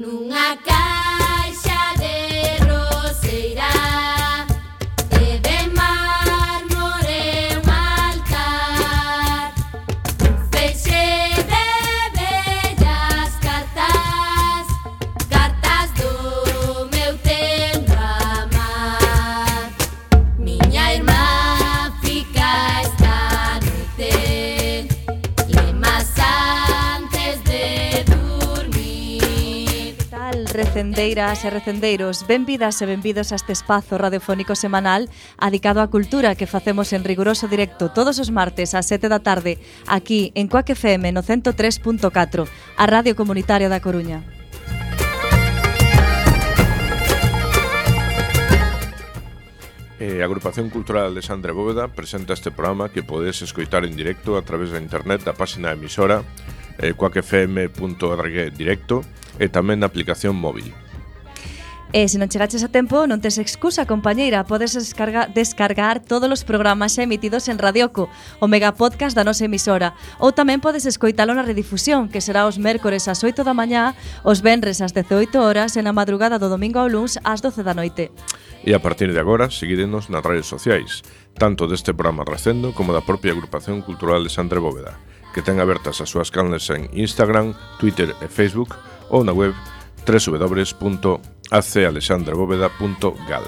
nunha casa recendeiras e recendeiros, benvidas e benvidos a este espazo radiofónico semanal adicado á cultura que facemos en riguroso directo todos os martes ás 7 da tarde aquí en Coac FM no 103.4, a Radio Comunitaria da Coruña. eh, Agrupación Cultural de Sandra Bóveda presenta este programa que podes escoitar en directo a través da internet da página emisora eh, coacfm.org directo e tamén na aplicación móvil. E se non chegaches a tempo, non tes excusa, compañeira. Podes descarga, descargar todos os programas emitidos en Radioco, o megapodcast da nosa emisora. Ou tamén podes escoitalo na redifusión, que será os mércores ás 8 da mañá, os venres ás 18 horas e na madrugada do domingo ao luns ás 12 da noite. E a partir de agora, seguídenos nas redes sociais, tanto deste programa Recendo como da propia Agrupación Cultural de Santre Bóveda que ten abertas as súas canles en Instagram, Twitter e Facebook ou na web www.acalexandrabóveda.gal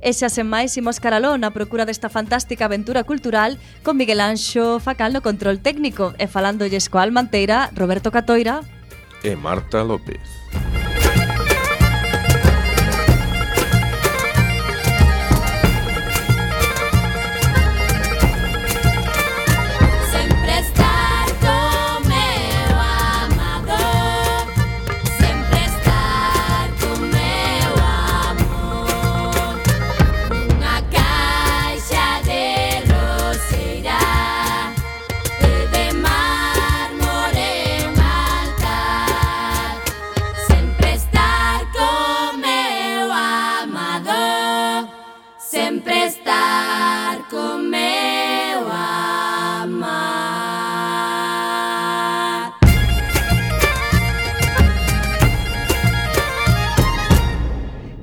E xa sen máis imos caraló na procura desta fantástica aventura cultural con Miguel Anxo Facal no control técnico e falando lles coal manteira Roberto Catoira e Marta López.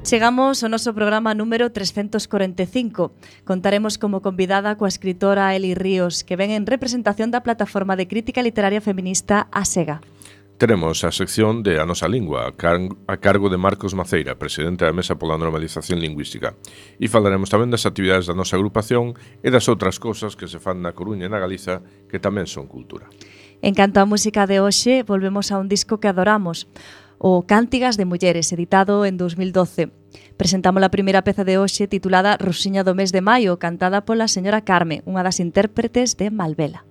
Chegamos ao noso programa número 345. Contaremos como convidada coa escritora Eli Ríos, que ven en representación da plataforma de crítica literaria feminista ASEGA. Teremos a sección de A Nosa Lingua, a, a cargo de Marcos Maceira, presidente da Mesa pola Normalización Lingüística. E falaremos tamén das actividades da nosa agrupación e das outras cousas que se fan na Coruña e na Galiza que tamén son cultura. En canto á música de hoxe, volvemos a un disco que adoramos o Cántigas de Mulleres, editado en 2012. Presentamos a primeira peza de hoxe titulada Rosiña do mes de maio, cantada pola señora Carme, unha das intérpretes de Malvela.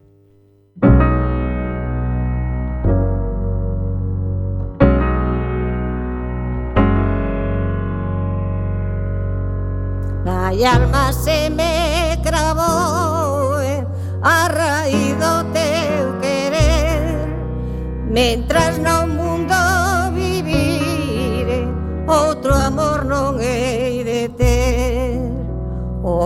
La alma se me cravou a raíz do teu querer Mentras non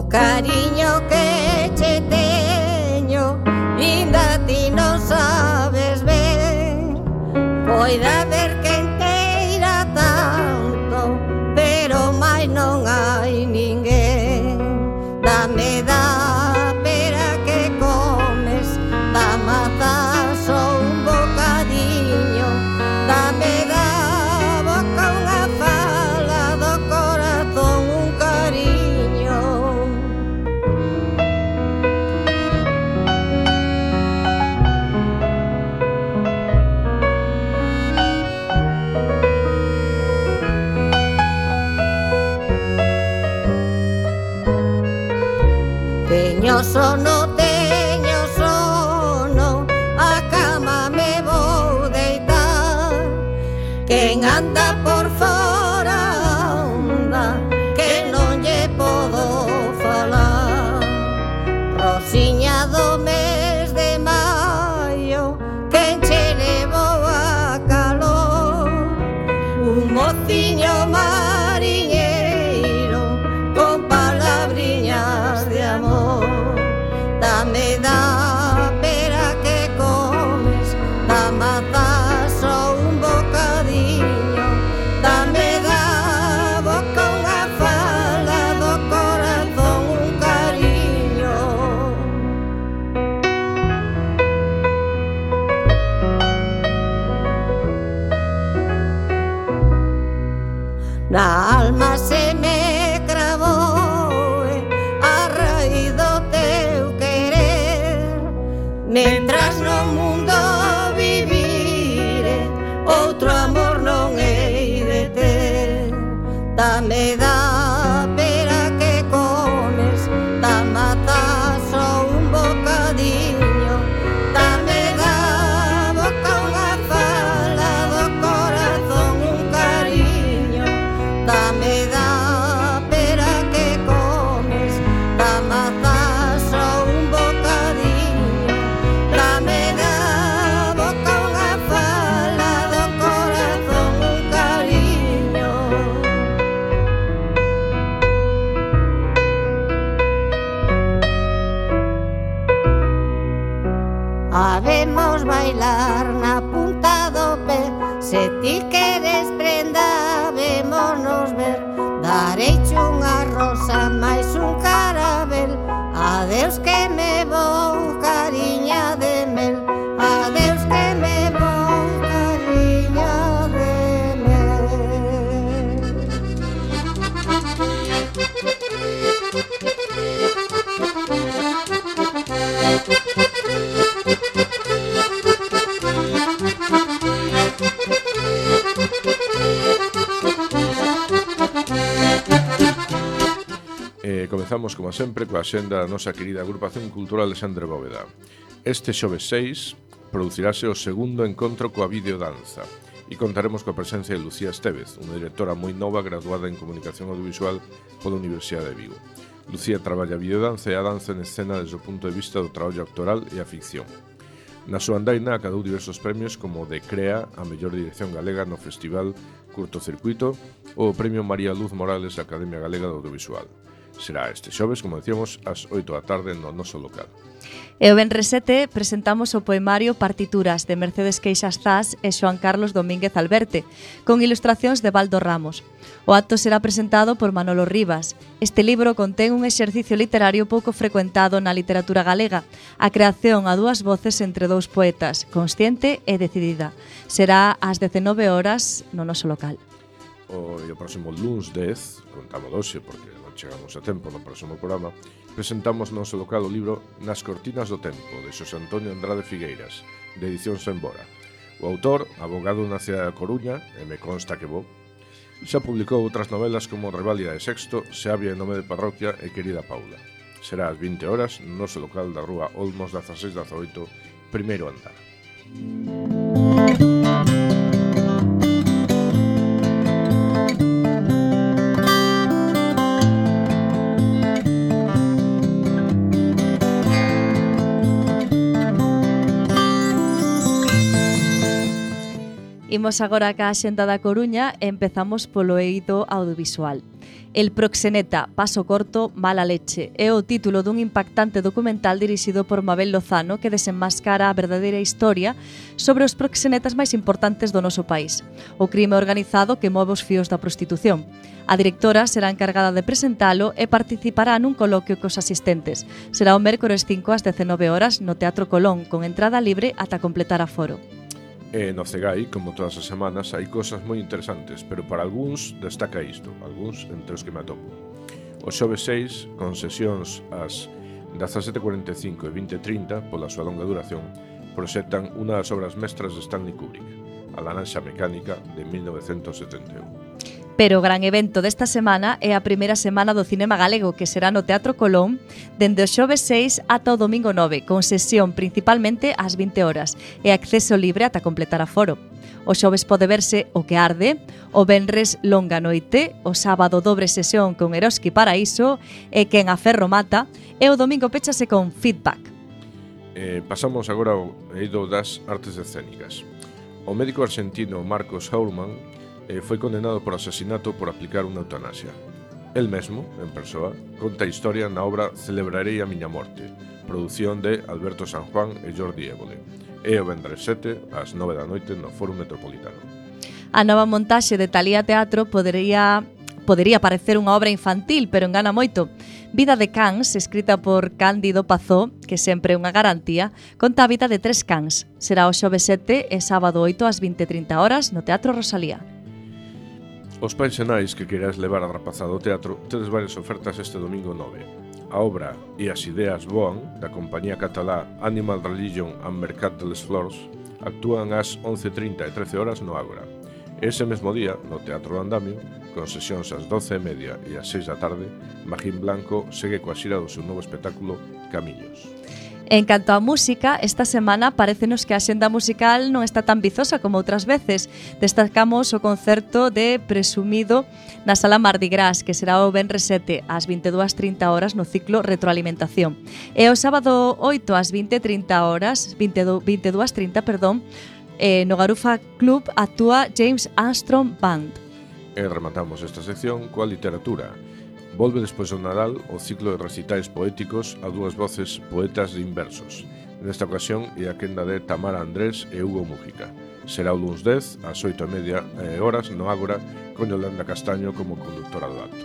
O cariño que che teño Inda ti non sabes ver. Poida ver pola xenda da nosa querida Agrupación Cultural de Sandre Bóveda. Este xoves 6 producirase o segundo encontro coa videodanza e contaremos coa presencia de Lucía Estevez, unha directora moi nova graduada en Comunicación Audiovisual pola Universidade de Vigo. Lucía traballa a videodanza e a danza en escena desde o punto de vista do traballo actoral e a ficción. Na súa andaina acadou diversos premios como o de CREA, a mellor dirección galega no Festival Curtocircuito, ou o Premio María Luz Morales da Academia Galega do Audiovisual. Será este xoves, como decíamos, ás 8 da tarde no noso local. E o Benres 7 presentamos o poemario Partituras de Mercedes Queixas Zas e Xoan Carlos Domínguez Alberte, con ilustracións de Baldo Ramos. O acto será presentado por Manolo Rivas. Este libro contén un exercicio literario pouco frecuentado na literatura galega, a creación a dúas voces entre dous poetas, consciente e decidida. Será ás 19 horas no noso local. O, e o próximo lunes 10, contamos 12 porque chegamos a tempo no próximo programa, presentamos no noso local o libro Nas cortinas do tempo, de Xosé Antonio Andrade Figueiras, de edición Sembora. O autor, abogado na cidade da Coruña, e me consta que vou, xa publicou outras novelas como Reválida de Sexto, Xavia en nome de parroquia e Querida Paula. Será ás 20 horas no noso local da rúa Olmos 1618, primeiro andar. Música Imos agora ca xenda da Coruña e empezamos polo eido audiovisual. El proxeneta, paso corto, mala leche. É o título dun impactante documental dirixido por Mabel Lozano que desenmascara a verdadeira historia sobre os proxenetas máis importantes do noso país. O crime organizado que move os fíos da prostitución. A directora será encargada de presentalo e participará nun coloquio cos asistentes. Será o mércores 5 ás 19 horas no Teatro Colón, con entrada libre ata completar a foro. E no Cegai, como todas as semanas, hai cosas moi interesantes, pero para algúns destaca isto, algúns entre os que me atopo. O xove 6, con sesións ás 17.45 e 20.30, pola súa longa duración, proxectan unha das obras mestras de Stanley Kubrick, A laranxa mecánica, de 1971. Pero o gran evento desta semana é a primeira semana do cinema galego que será no Teatro Colón dende o xoves 6 ata o domingo 9, con sesión principalmente ás 20 horas e acceso libre ata completar a foro. O xoves pode verse O que arde, o venres Longa noite, o sábado dobre sesión con Eroski Paraíso e Quen a Ferro mata e o domingo pechase con Feedback. Eh, pasamos agora ao eido das artes escénicas. O médico argentino Marcos Haurman eh, foi condenado por asesinato por aplicar unha eutanasia. El mesmo, en persoa, conta a historia na obra Celebrarei a miña morte, produción de Alberto San Juan e Jordi Évole. E o vendres 7, ás 9 da noite, no Foro Metropolitano. A nova montaxe de Talía Teatro podería podería parecer unha obra infantil, pero engana moito. Vida de cans, escrita por Cándido Pazó, que sempre é unha garantía, conta a vida de tres cans. Será o xove 7 e sábado 8 ás 20.30 horas no Teatro Rosalía. Os pensionais que queráis levar a rapazada ao teatro tedes varias ofertas este domingo 9. A obra E as ideas voan, da compañía catalá Animal Religion and Mercat de les Flors, actúan ás 11.30 e 13 horas no Ágora. Ese mesmo día, no Teatro do Andamio, con sesións ás 12 e media e ás 6 da tarde, Magín Blanco segue coa xira do seu novo espectáculo Camiños. En canto á música, esta semana parecenos que a xenda musical non está tan bizosa como outras veces. Destacamos o concerto de Presumido na Sala Mardi Gras, que será o Benre 7 ás 22.30 horas no ciclo Retroalimentación. E o sábado 8 ás 20.30 horas, 22.30, 22, perdón, eh, no Garufa Club actúa James Armstrong Band. E rematamos esta sección coa literatura. Volve despois do Nadal o ciclo de recitais poéticos a dúas voces poetas de inversos. Nesta ocasión é a quenda de Tamara Andrés e Hugo Mújica. Será o luns 10 ás 8 e media eh, horas no Ágora con Yolanda Castaño como conductora do acto.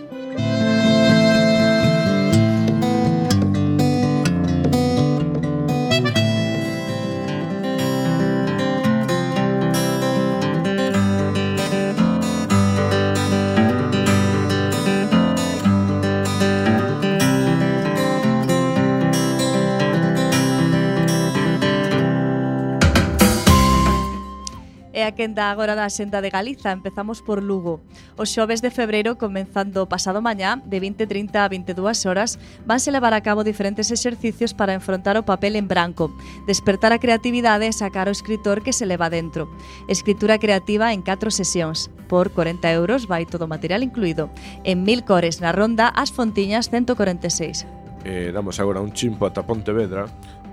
quenda agora da Xenda de Galiza. Empezamos por Lugo. Os xoves de febreiro, comenzando pasado mañá, de 20.30 a 22 horas, vanse levar a cabo diferentes exercicios para enfrontar o papel en branco, despertar a creatividade e sacar o escritor que se leva dentro. Escritura creativa en 4 sesións. Por 40 euros vai todo o material incluído. En mil cores na ronda As Fontiñas 146. Eh, damos agora un chimpo ata Pontevedra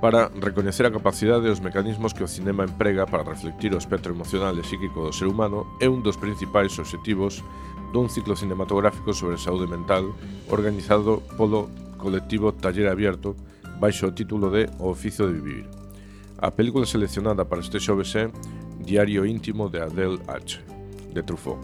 para recoñecer a capacidade e os mecanismos que o cinema emprega para reflectir o espectro emocional e psíquico do ser humano é un dos principais obxectivos dun ciclo cinematográfico sobre saúde mental organizado polo colectivo Taller Abierto baixo o título de O oficio de vivir. A película seleccionada para este xoves é Diario íntimo de Adele H, de Truffaut.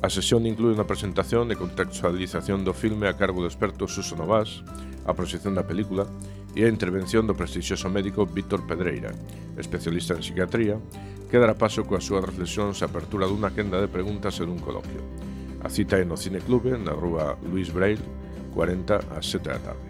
A sesión inclúe unha presentación e contextualización do filme a cargo do experto Suso Novas, a proxección da película, e a intervención do prestixioso médico Víctor Pedreira, especialista en psiquiatría, que dará paso coas súas reflexións a apertura dunha quenda de preguntas e dun coloquio. A cita é no Cine Clube, na rúa Luis Braille, 40 a 7 da tarde.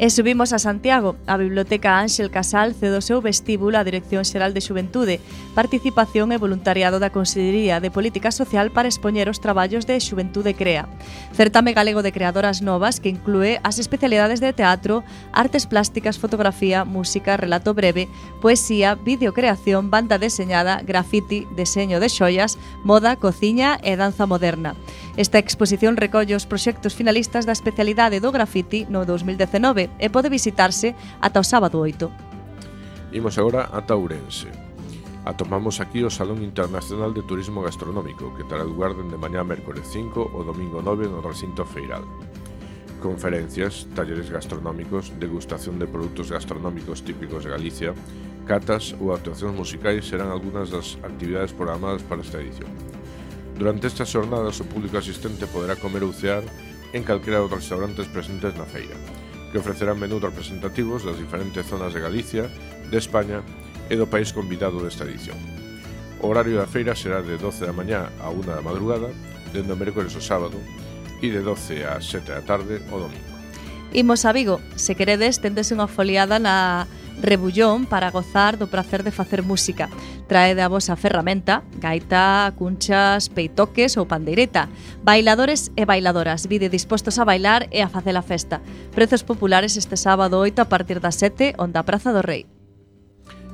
E subimos a Santiago. A Biblioteca Ángel Casal cedo seu vestíbulo á Dirección Xeral de Xuventude, Participación e Voluntariado da Consellería de Política Social para expoñer os traballos de Xuventude Crea. Certame galego de creadoras novas que inclúe as especialidades de teatro, artes plásticas, fotografía, música, relato breve, poesía, videocreación, banda deseñada, grafiti, deseño de xoias, moda, cociña e danza moderna. Esta exposición recolle os proxectos finalistas da especialidade do grafiti no 2019 E pode visitarse ata o sábado 8. Imos agora ata Ourense. Atomamos aquí o Salón Internacional de Turismo Gastronómico, que terá lugar dende mañá mércores 5 o domingo 9 no recinto feiral. Conferencias, talleres gastronómicos, degustación de produtos gastronómicos típicos de Galicia, catas ou actuacións musicais serán algunhas das actividades programadas para esta edición. Durante estas xornadas o público asistente poderá comer ou cear en calquera dos restaurantes presentes na feira que ofrecerán menús representativos das diferentes zonas de Galicia, de España e do país convidado desta edición. O horario da feira será de 12 da mañá a 1 da madrugada, dende o mércores ao sábado, e de 12 a 7 da tarde o domingo. Imos a Vigo, se queredes, tendes unha foliada na rebullón para gozar do prazer de facer música. Trae da vosa ferramenta, gaita, cunchas, peitoques ou pandeireta. Bailadores e bailadoras, vide dispostos a bailar e a facer a festa. Prezos populares este sábado 8 a partir das 7, onda Praza do Rei.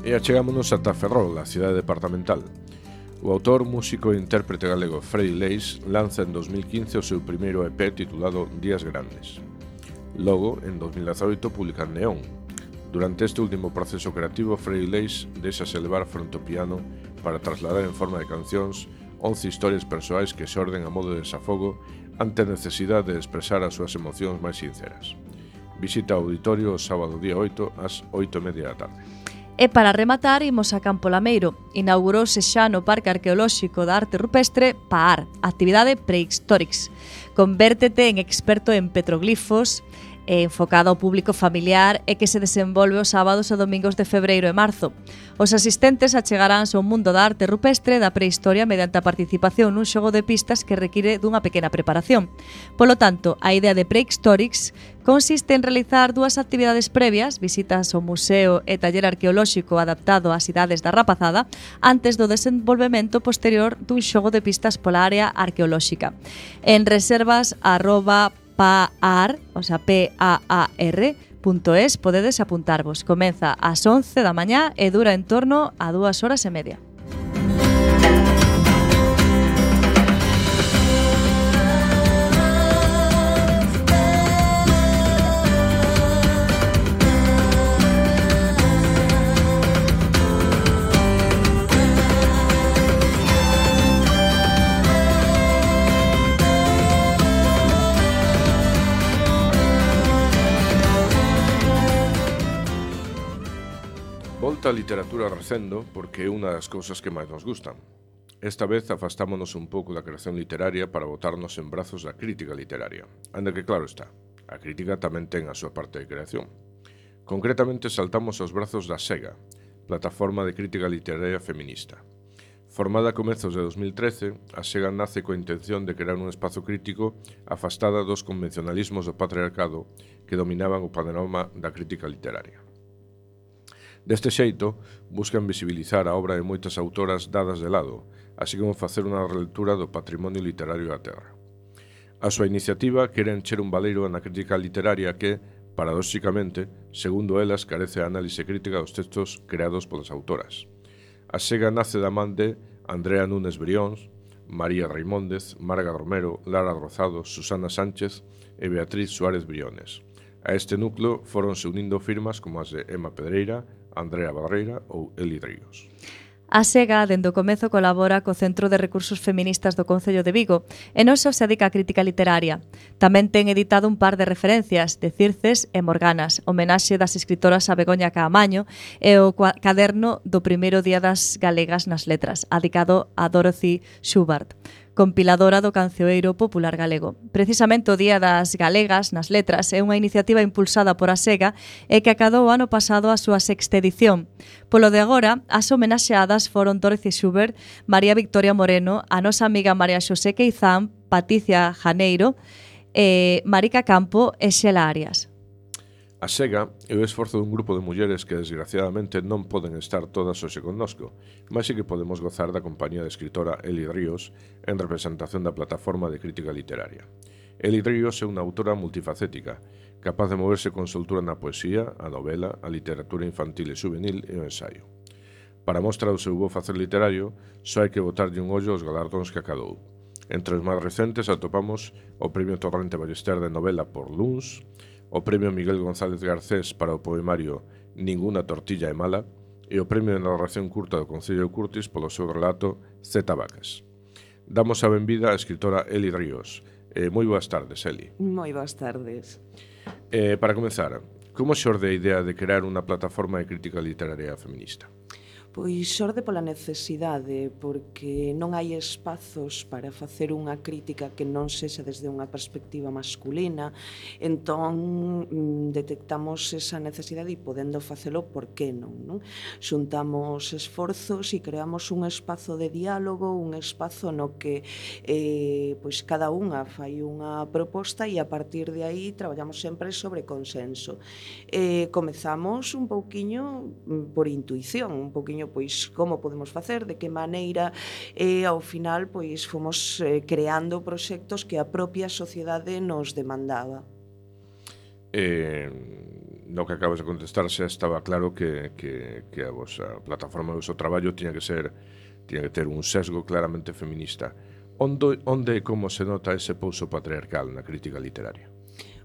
E achegámonos ata Ferrol, a cidade departamental. O autor, músico e intérprete galego Freddy Leis lanza en 2015 o seu primeiro EP titulado Días Grandes. Logo, en 2018, publican Neón, Durante este último proceso creativo, Freddy Leis deixa se levar fronte ao piano para trasladar en forma de cancións 11 historias persoais que se orden a modo de desafogo ante a necesidade de expresar as súas emocións máis sinceras. Visita o auditorio o sábado día 8 ás 8:30 da tarde. E para rematar, imos a Campo Lameiro. Inaugurouse xa no Parque Arqueolóxico da Arte Rupestre PAAR, actividade Prehistorics. Convértete en experto en petroglifos, e enfocada ao público familiar e que se desenvolve os sábados e domingos de febreiro e marzo. Os asistentes achegaránse ao mundo da arte rupestre da prehistoria mediante a participación nun xogo de pistas que require dunha pequena preparación. Polo tanto, a idea de Prehistorics consiste en realizar dúas actividades previas, visitas ao museo e taller arqueolóxico adaptado ás idades da rapazada, antes do desenvolvemento posterior dun xogo de pistas pola área arqueolóxica. En reservas arroba PAAR, o sea, P-A-A-R, .es podedes apuntarvos. Comeza ás 11 da mañá e dura en torno a dúas horas e media. Moita literatura recendo porque é unha das cousas que máis nos gustan. Esta vez afastámonos un pouco da creación literaria para botarnos en brazos da crítica literaria. Anda que claro está, a crítica tamén ten a súa parte de creación. Concretamente saltamos aos brazos da SEGA, plataforma de crítica literaria feminista. Formada a comezos de 2013, a SEGA nace coa intención de crear un espazo crítico afastada dos convencionalismos do patriarcado que dominaban o panorama da crítica literaria. Deste xeito, buscan visibilizar a obra de moitas autoras dadas de lado, así como facer unha relectura do patrimonio literario da Terra. A súa iniciativa quere encher un valeiro na crítica literaria que, paradóxicamente, segundo elas, carece a análise crítica dos textos creados polas autoras. A sega nace da man de Andrea Núñez Brións, María Raimóndez, Marga Romero, Lara Rozado, Susana Sánchez e Beatriz Suárez Briones. A este núcleo foronse unindo firmas como as de Emma Pedreira, Andrea Barreira ou Eli Ríos. A SEGA, dende o comezo, colabora co Centro de Recursos Feministas do Concello de Vigo e non só se dedica á crítica literaria. Tamén ten editado un par de referencias de Circes e Morganas, homenaxe das escritoras a Begoña Caamaño e o caderno do primeiro Día das Galegas nas Letras, adicado a Dorothy Schubert compiladora do cancioneiro popular galego. Precisamente o Día das Galegas nas Letras é unha iniciativa impulsada por a SEGA e que acadou o ano pasado a súa sexta edición. Polo de agora, as homenaxeadas foron Dorothy Schubert, María Victoria Moreno, a nosa amiga María Xosé Queizán, Patricia Janeiro, eh, Marica Campo e Xela Arias. A Sega é o esforzo dun grupo de mulleres que desgraciadamente non poden estar todas hoxe connosco, mas sí que podemos gozar da compañía da escritora Eli Ríos en representación da plataforma de crítica literaria. Eli Ríos é unha autora multifacética, capaz de moverse con soltura na poesía, a novela, a literatura infantil e juvenil e o ensaio. Para mostra o seu bo facer literario, só hai que botarlle un ollo aos galardóns que acadou. Entre os máis recentes atopamos o Premio Torrente Ballester de Novela por Luns, o Premio Miguel González Garcés para o poemario Ninguna tortilla é mala e o Premio de Narración Curta do Concello Curtis polo seu relato Zeta Vacas. Damos a benvida á escritora Eli Ríos. Eh, moi boas tardes, Eli. Moi boas tardes. Eh, para comenzar, como xorde a idea de crear unha plataforma de crítica literaria feminista? Pois xorde pola necesidade, porque non hai espazos para facer unha crítica que non sexa desde unha perspectiva masculina, entón mm, detectamos esa necesidade e podendo facelo, por que non? non? Xuntamos esforzos e creamos un espazo de diálogo, un espazo no que eh, pois cada unha fai unha proposta e a partir de aí traballamos sempre sobre consenso. Eh, comezamos un pouquiño mm, por intuición, un pouquiño diseño, pois como podemos facer, de que maneira e eh, ao final pois fomos eh, creando proxectos que a propia sociedade nos demandaba. Eh, no que acabas de contestar xa estaba claro que, que, que a vosa plataforma do seu traballo tiña que ser tiña que ter un sesgo claramente feminista. Onde, onde como se nota ese pouso patriarcal na crítica literaria?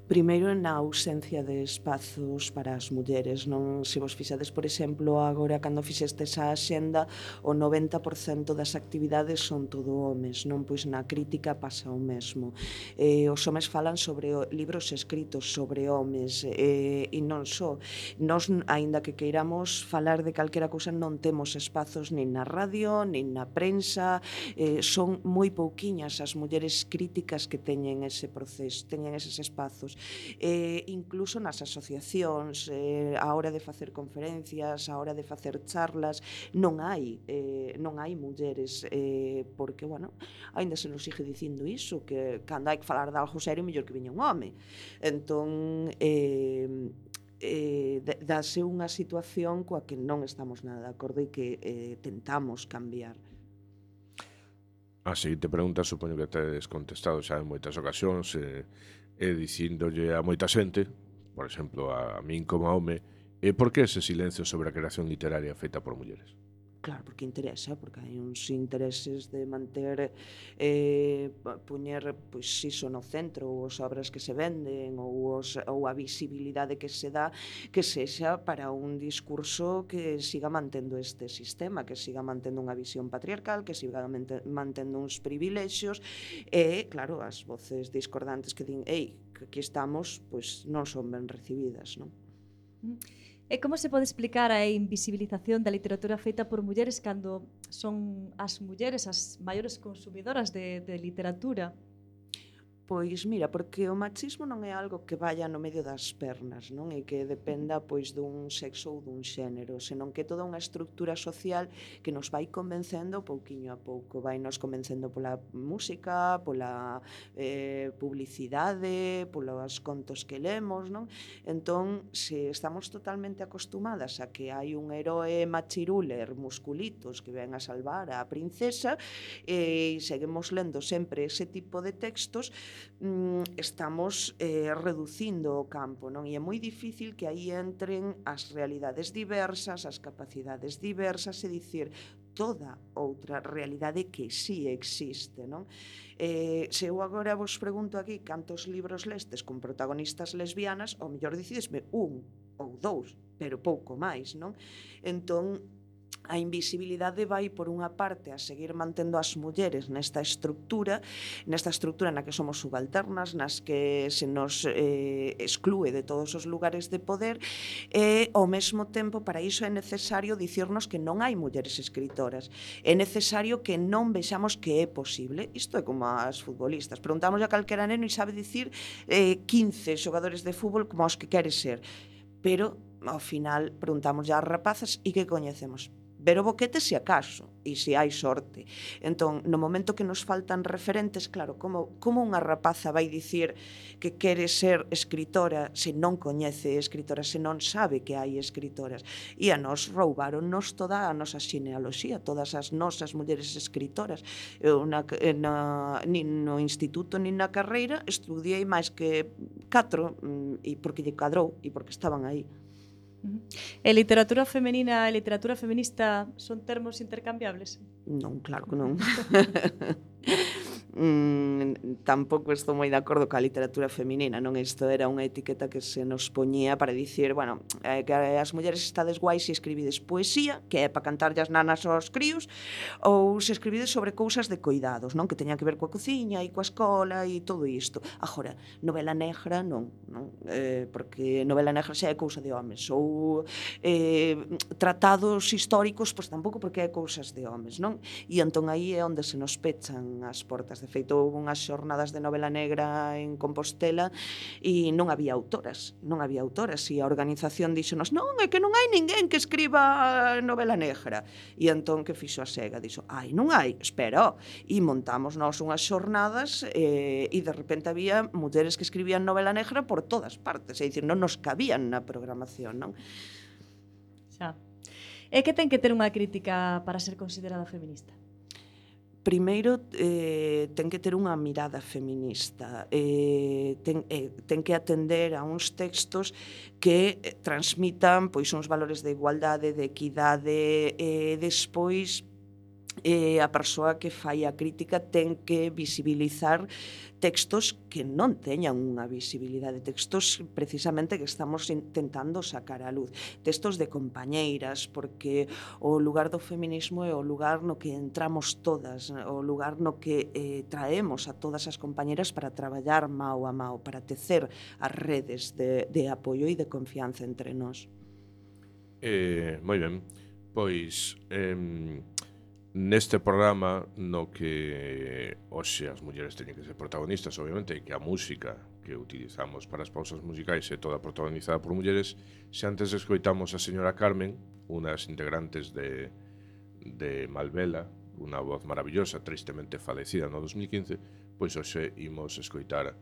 Primeiro na ausencia de espazos para as mulleres, non se vos fixades, por exemplo, agora cando fixestes a axenda, o 90% das actividades son todo homes, non pois na crítica pasa o mesmo. Eh, os homes falan sobre libros escritos sobre homes eh, e non só. Nos, aínda que queiramos falar de calquera cousa, non temos espazos nin na radio, nin na prensa, eh, son moi pouquiñas as mulleres críticas que teñen ese proceso, teñen eses espazos eh, incluso nas asociacións, eh, a hora de facer conferencias, a hora de facer charlas, non hai eh, non hai mulleres eh, porque, bueno, aínda se nos sigue dicindo iso, que cando hai que falar de algo serio, mellor que viña un home. Entón, eh, eh, dase unha situación coa que non estamos nada de acordo e que eh, tentamos cambiar. Ah, a seguinte pregunta supoño que tedes contestado xa en moitas ocasións eh, e dicíndolle a moita xente, por exemplo a min como a home, e por que ese silencio sobre a creación literaria feita por mulleres? Claro, porque interesa, porque hai uns intereses de manter, eh, puñer, pois, iso no centro, ou as obras que se venden, ou, os, ou a visibilidade que se dá, que sexa para un discurso que siga mantendo este sistema, que siga mantendo unha visión patriarcal, que siga mantendo uns privilexios, e, claro, as voces discordantes que din, ei, que aquí estamos, pois non son ben recibidas, non? Mm. E como se pode explicar a invisibilización da literatura feita por mulleres cando son as mulleres as maiores consumidoras de, de literatura? Pois mira, porque o machismo non é algo que vaya no medio das pernas, non? E que dependa pois dun sexo ou dun xénero, senón que toda unha estructura social que nos vai convencendo pouquiño a pouco, vai nos convencendo pola música, pola eh, publicidade, polos contos que lemos, non? Entón, se estamos totalmente acostumadas a que hai un heroe machiruler, musculitos, que ven a salvar a princesa, e seguimos lendo sempre ese tipo de textos, mm, estamos eh, reducindo o campo, non? E é moi difícil que aí entren as realidades diversas, as capacidades diversas, e dicir, toda outra realidade que sí existe, non? Eh, se eu agora vos pregunto aquí cantos libros lestes con protagonistas lesbianas, o mellor dicidesme un ou dous, pero pouco máis, non? Entón, a invisibilidade vai por unha parte a seguir mantendo as mulleres nesta estructura, nesta estructura na que somos subalternas, nas que se nos eh, exclúe de todos os lugares de poder, e ao mesmo tempo para iso é necesario dicirnos que non hai mulleres escritoras. É necesario que non vexamos que é posible. Isto é como as futbolistas. Preguntamos a calquera neno e sabe dicir eh, 15 xogadores de fútbol como os que quere ser. Pero ao final preguntamos ya ás rapazas e que coñecemos ver o boquete se acaso e se hai sorte. Entón, no momento que nos faltan referentes, claro, como, como unha rapaza vai dicir que quere ser escritora se non coñece escritoras, se non sabe que hai escritoras. E a nos roubaron nos toda a nosa xenealoxía, todas as nosas mulleres escritoras. Eu na, na, ni no instituto ni na carreira estudiei máis que catro, mm, e porque lle cadrou, e porque estaban aí. E eh, literatura femenina e literatura feminista son termos intercambiables? Non, claro que non. mm, tampouco estou moi de acordo coa literatura feminina, non? Isto era unha etiqueta que se nos poñía para dicir, bueno, eh, que as mulleres estades guai se escribides poesía, que é para cantarllas nanas aos críos, ou se escribides sobre cousas de coidados, non? Que teña que ver coa cociña e coa escola e todo isto. Agora, novela negra non, non? Eh, porque novela negra xa é cousa de homes, ou eh, tratados históricos, pois tampouco porque é cousas de homes, non? E entón aí é onde se nos pechan as portas de Feito, houve unhas xornadas de novela negra en Compostela e non había autoras, non había autoras. E a organización dixonos, non, é que non hai ninguén que escriba novela negra. E entón que fixo a SEGA? Dixo, ai, non hai, espera. E montamos nós unhas xornadas eh, e de repente había mulleres que escribían novela negra por todas partes. É dicir, non nos cabían na programación, non? Xa. É que ten que ter unha crítica para ser considerada feminista? primeiro eh, ten que ter unha mirada feminista eh, ten, eh, ten que atender a uns textos que eh, transmitan pois uns valores de igualdade, de equidade e eh, despois eh, a persoa que fai a crítica ten que visibilizar textos que non teñan unha visibilidade, textos precisamente que estamos intentando sacar a luz, textos de compañeiras, porque o lugar do feminismo é o lugar no que entramos todas, o lugar no que eh, traemos a todas as compañeras para traballar mao a mao, para tecer as redes de, de apoio e de confianza entre nós. Eh, moi ben, pois... Eh, neste programa no que hoxe as mulleres teñen que ser protagonistas, obviamente, e que a música que utilizamos para as pausas musicais é toda protagonizada por mulleres, se antes escoitamos a señora Carmen, unha das integrantes de, de Malvela, unha voz maravillosa, tristemente falecida no 2015, pois hoxe imos escoitar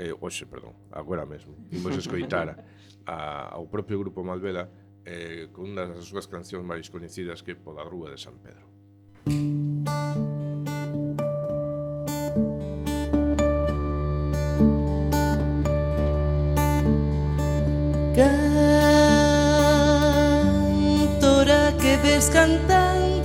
eh, hoxe, perdón, agora mesmo, imos escoitar a, ao propio grupo Malvela eh, con unha das súas cancións máis coñecidas que Pola Rúa de San Pedro. cantar.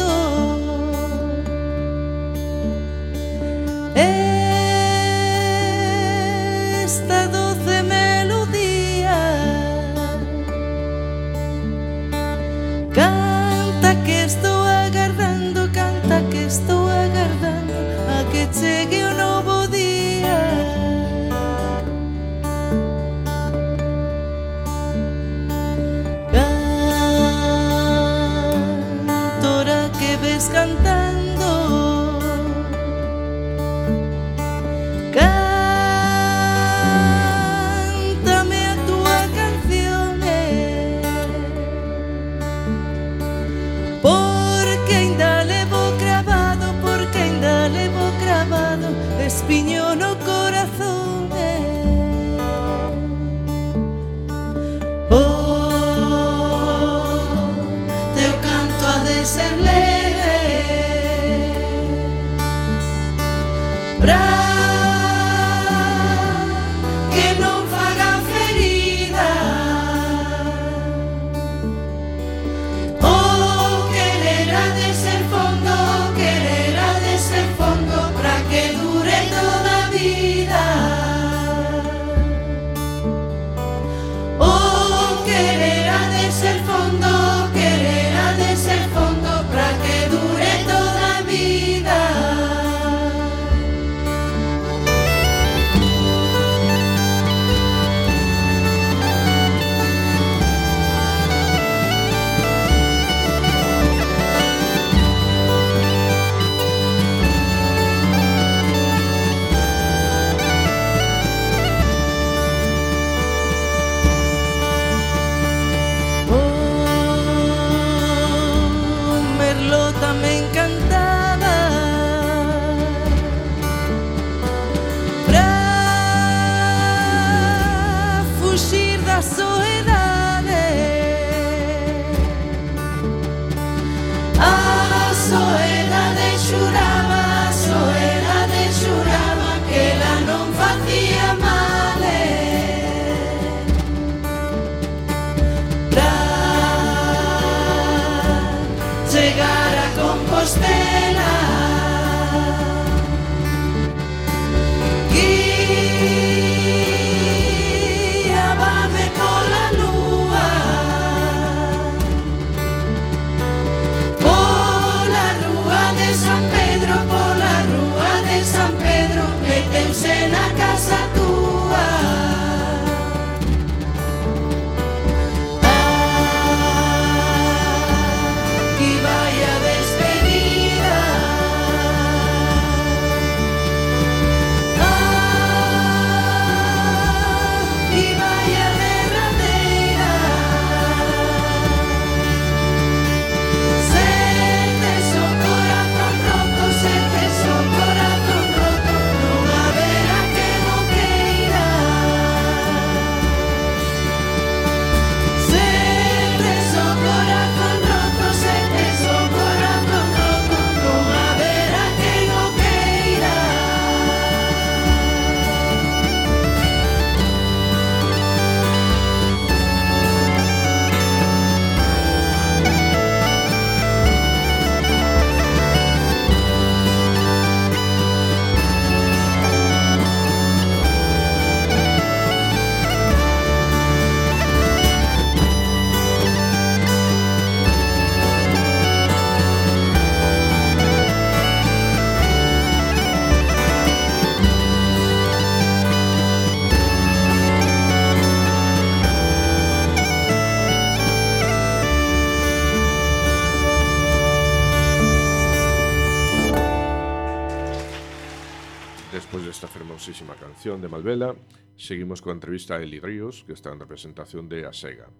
Seguimos coa entrevista a Eli Ríos, que está en representación de ASEGA.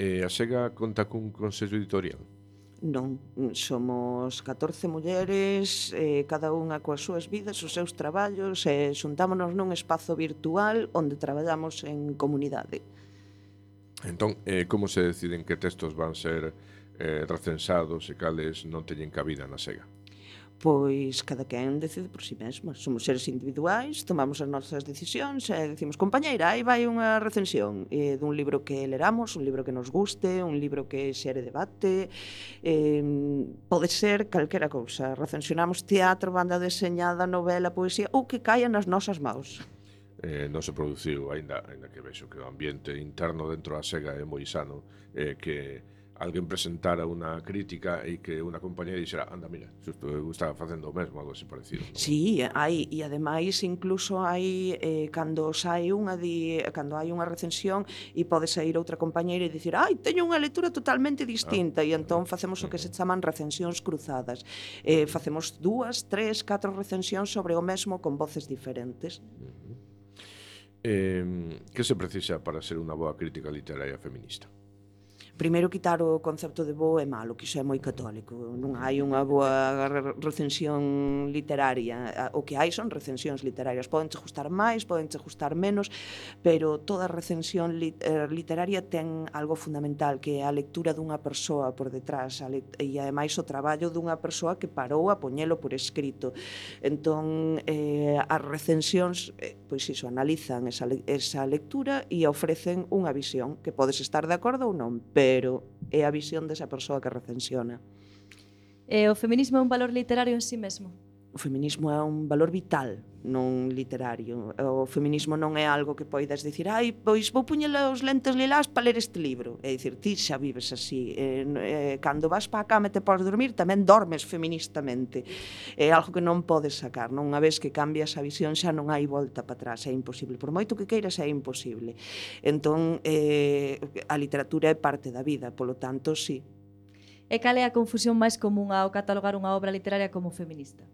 E ASEGA conta cun consello editorial? Non, somos 14 mulleres, eh, cada unha coas súas vidas, os seus traballos, e eh, xuntámonos nun espazo virtual onde traballamos en comunidade. Entón, eh, como se deciden que textos van ser eh, recensados e cales non teñen cabida na SEGA? pois cada quen decide por si sí mesma. Somos seres individuais, tomamos as nosas decisións e decimos, compañeira, aí vai unha recensión eh, dun libro que leramos, un libro que nos guste, un libro que xere debate, eh, pode ser calquera cousa. Recensionamos teatro, banda deseñada, novela, poesía, ou que caia nas nosas maus. Eh, non se produciu, aínda, aínda que vexo que o ambiente interno dentro da SEGA é moi sano, eh, que alguén presentara unha crítica e que unha compañía dixera, anda, mira, xusto eu estaba facendo o mesmo, algo así parecido. Non? Sí, hai, e ademais incluso hai, eh, cando sai unha di, cando hai unha recensión e pode sair outra compañeira e dicir, ai, teño unha lectura totalmente distinta, ah, e entón facemos o que se chaman recensións cruzadas. Eh, facemos dúas, tres, catro recensións sobre o mesmo con voces diferentes. Uh -huh. Eh, que se precisa para ser unha boa crítica literaria feminista? primeiro quitar o concepto de bo e malo, que iso é moi católico. Non hai unha boa recensión literaria. O que hai son recensións literarias. Podenche gustar máis, podenche gustar menos, pero toda recensión eh, literaria ten algo fundamental, que é a lectura dunha persoa por detrás e ademais o traballo dunha persoa que parou a poñelo por escrito. Entón, eh, as recensións eh, pois iso, analizan esa, esa lectura e ofrecen unha visión que podes estar de acordo ou non, pero é a visión desa persoa que recensiona. E o feminismo é un valor literario en sí mesmo? o feminismo é un valor vital non literario. O feminismo non é algo que poidas dicir ai, pois vou puñele os lentes lilás para ler este libro. É dicir, ti xa vives así. Eh, e, e, eh, cando vas para a cama e te podes dormir, tamén dormes feministamente. É algo que non podes sacar. Non? Unha vez que cambias a visión xa non hai volta para atrás. É imposible. Por moito que queiras, é imposible. Entón, eh, a literatura é parte da vida. Polo tanto, sí. E cal é a confusión máis común ao catalogar unha obra literaria como feminista?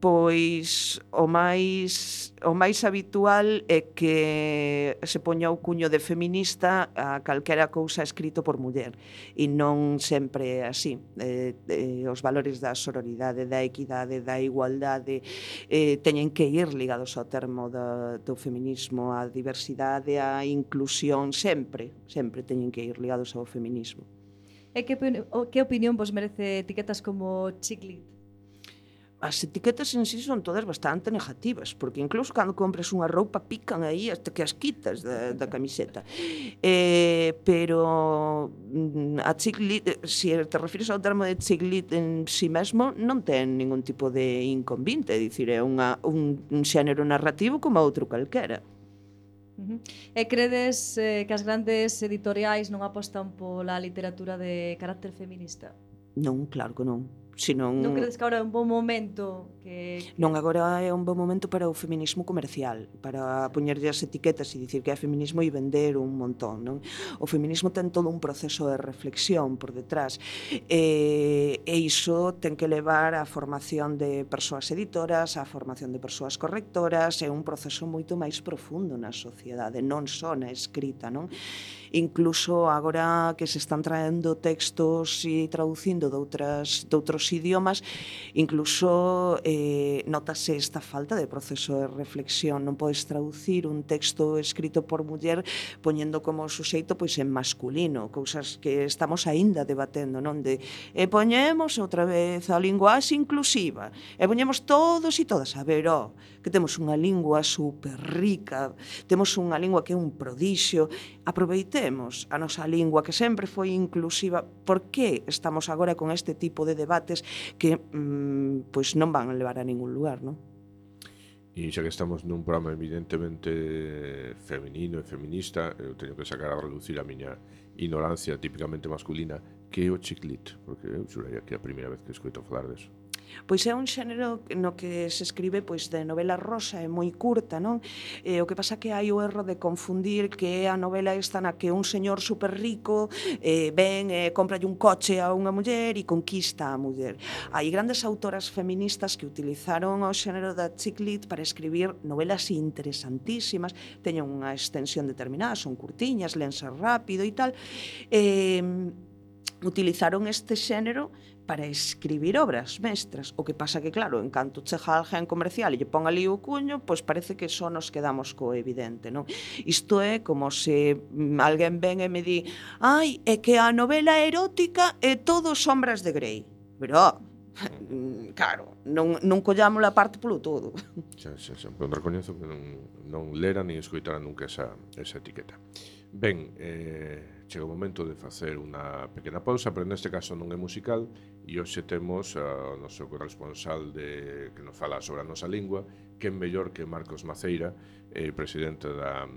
pois o máis o máis habitual é que se poña o cuño de feminista a calquera cousa escrito por muller. E non sempre así. Eh, eh, os valores da sororidade da equidade, da igualdade eh, teñen que ir ligados ao termo do, do feminismo a diversidade, a inclusión sempre, sempre teñen que ir ligados ao feminismo. E que, que opinión vos merece etiquetas como chiclit? as etiquetas en sí son todas bastante negativas, porque incluso cando compras unha roupa pican aí hasta que as quitas da, da camiseta. Eh, pero mm, a Chiclit, eh, se te refires ao termo de Chiclit en sí mesmo, non ten ningún tipo de inconvinte, é dicir, é unha, un, un xénero narrativo como outro calquera. Uh -huh. E credes eh, que as grandes editoriais non apostan pola literatura de carácter feminista? Non, claro que non si non... Credes que agora é un bom momento Que... Non, agora é un bon momento para o feminismo comercial, para poñerlle as etiquetas e dicir que é feminismo e vender un montón, non? O feminismo ten todo un proceso de reflexión por detrás e, e iso ten que levar á formación de persoas editoras, á formación de persoas correctoras, é un proceso moito máis profundo na sociedade, non só na escrita, non? Incluso agora que se están traendo textos e traducindo de outras, de outros idiomas, incluso eh, eh, notase esta falta de proceso de reflexión. Non podes traducir un texto escrito por muller poñendo como suxeito pois en masculino, cousas que estamos aínda debatendo, non de e poñemos outra vez a linguaxe inclusiva. E poñemos todos e todas a ver, oh, que temos unha lingua super rica, temos unha lingua que é un prodixio aproveitemos a nosa lingua que sempre foi inclusiva, por que estamos agora con este tipo de debates que mm, pois non van a levar a ningún lugar, non? E xa que estamos nun programa evidentemente feminino e feminista, eu teño que sacar a relucir a miña ignorancia típicamente masculina, que é o chiclit, porque eu xuraría que é a primeira vez que escoito falar deso. Pois é un xénero no que se escribe pois de novela rosa, é moi curta, non? E o que pasa que hai o erro de confundir que é a novela esta na que un señor super rico eh, ven e eh, un coche a unha muller e conquista a muller. Hai grandes autoras feministas que utilizaron o xénero da chick lit para escribir novelas interesantísimas, teñen unha extensión determinada, son curtiñas, lense rápido e tal. Eh, utilizaron este xénero para escribir obras mestras. O que pasa que, claro, en canto chega alguén comercial e lle pon ali o cuño, pois parece que só nos quedamos co evidente, non? Isto é como se mm, alguén ven e me di ai, é que a novela erótica é todo sombras de Grey. Pero, claro, non, non collamos a parte polo todo. Xa, xa, xa. Pero recoñezo que non, non lera nin escoitara nunca esa, esa etiqueta. Ben, eh, chega o momento de facer unha pequena pausa, pero neste caso non é musical e hoxe temos o noso corresponsal de, que nos fala sobre a nosa lingua, que é mellor que Marcos Maceira, eh, presidente da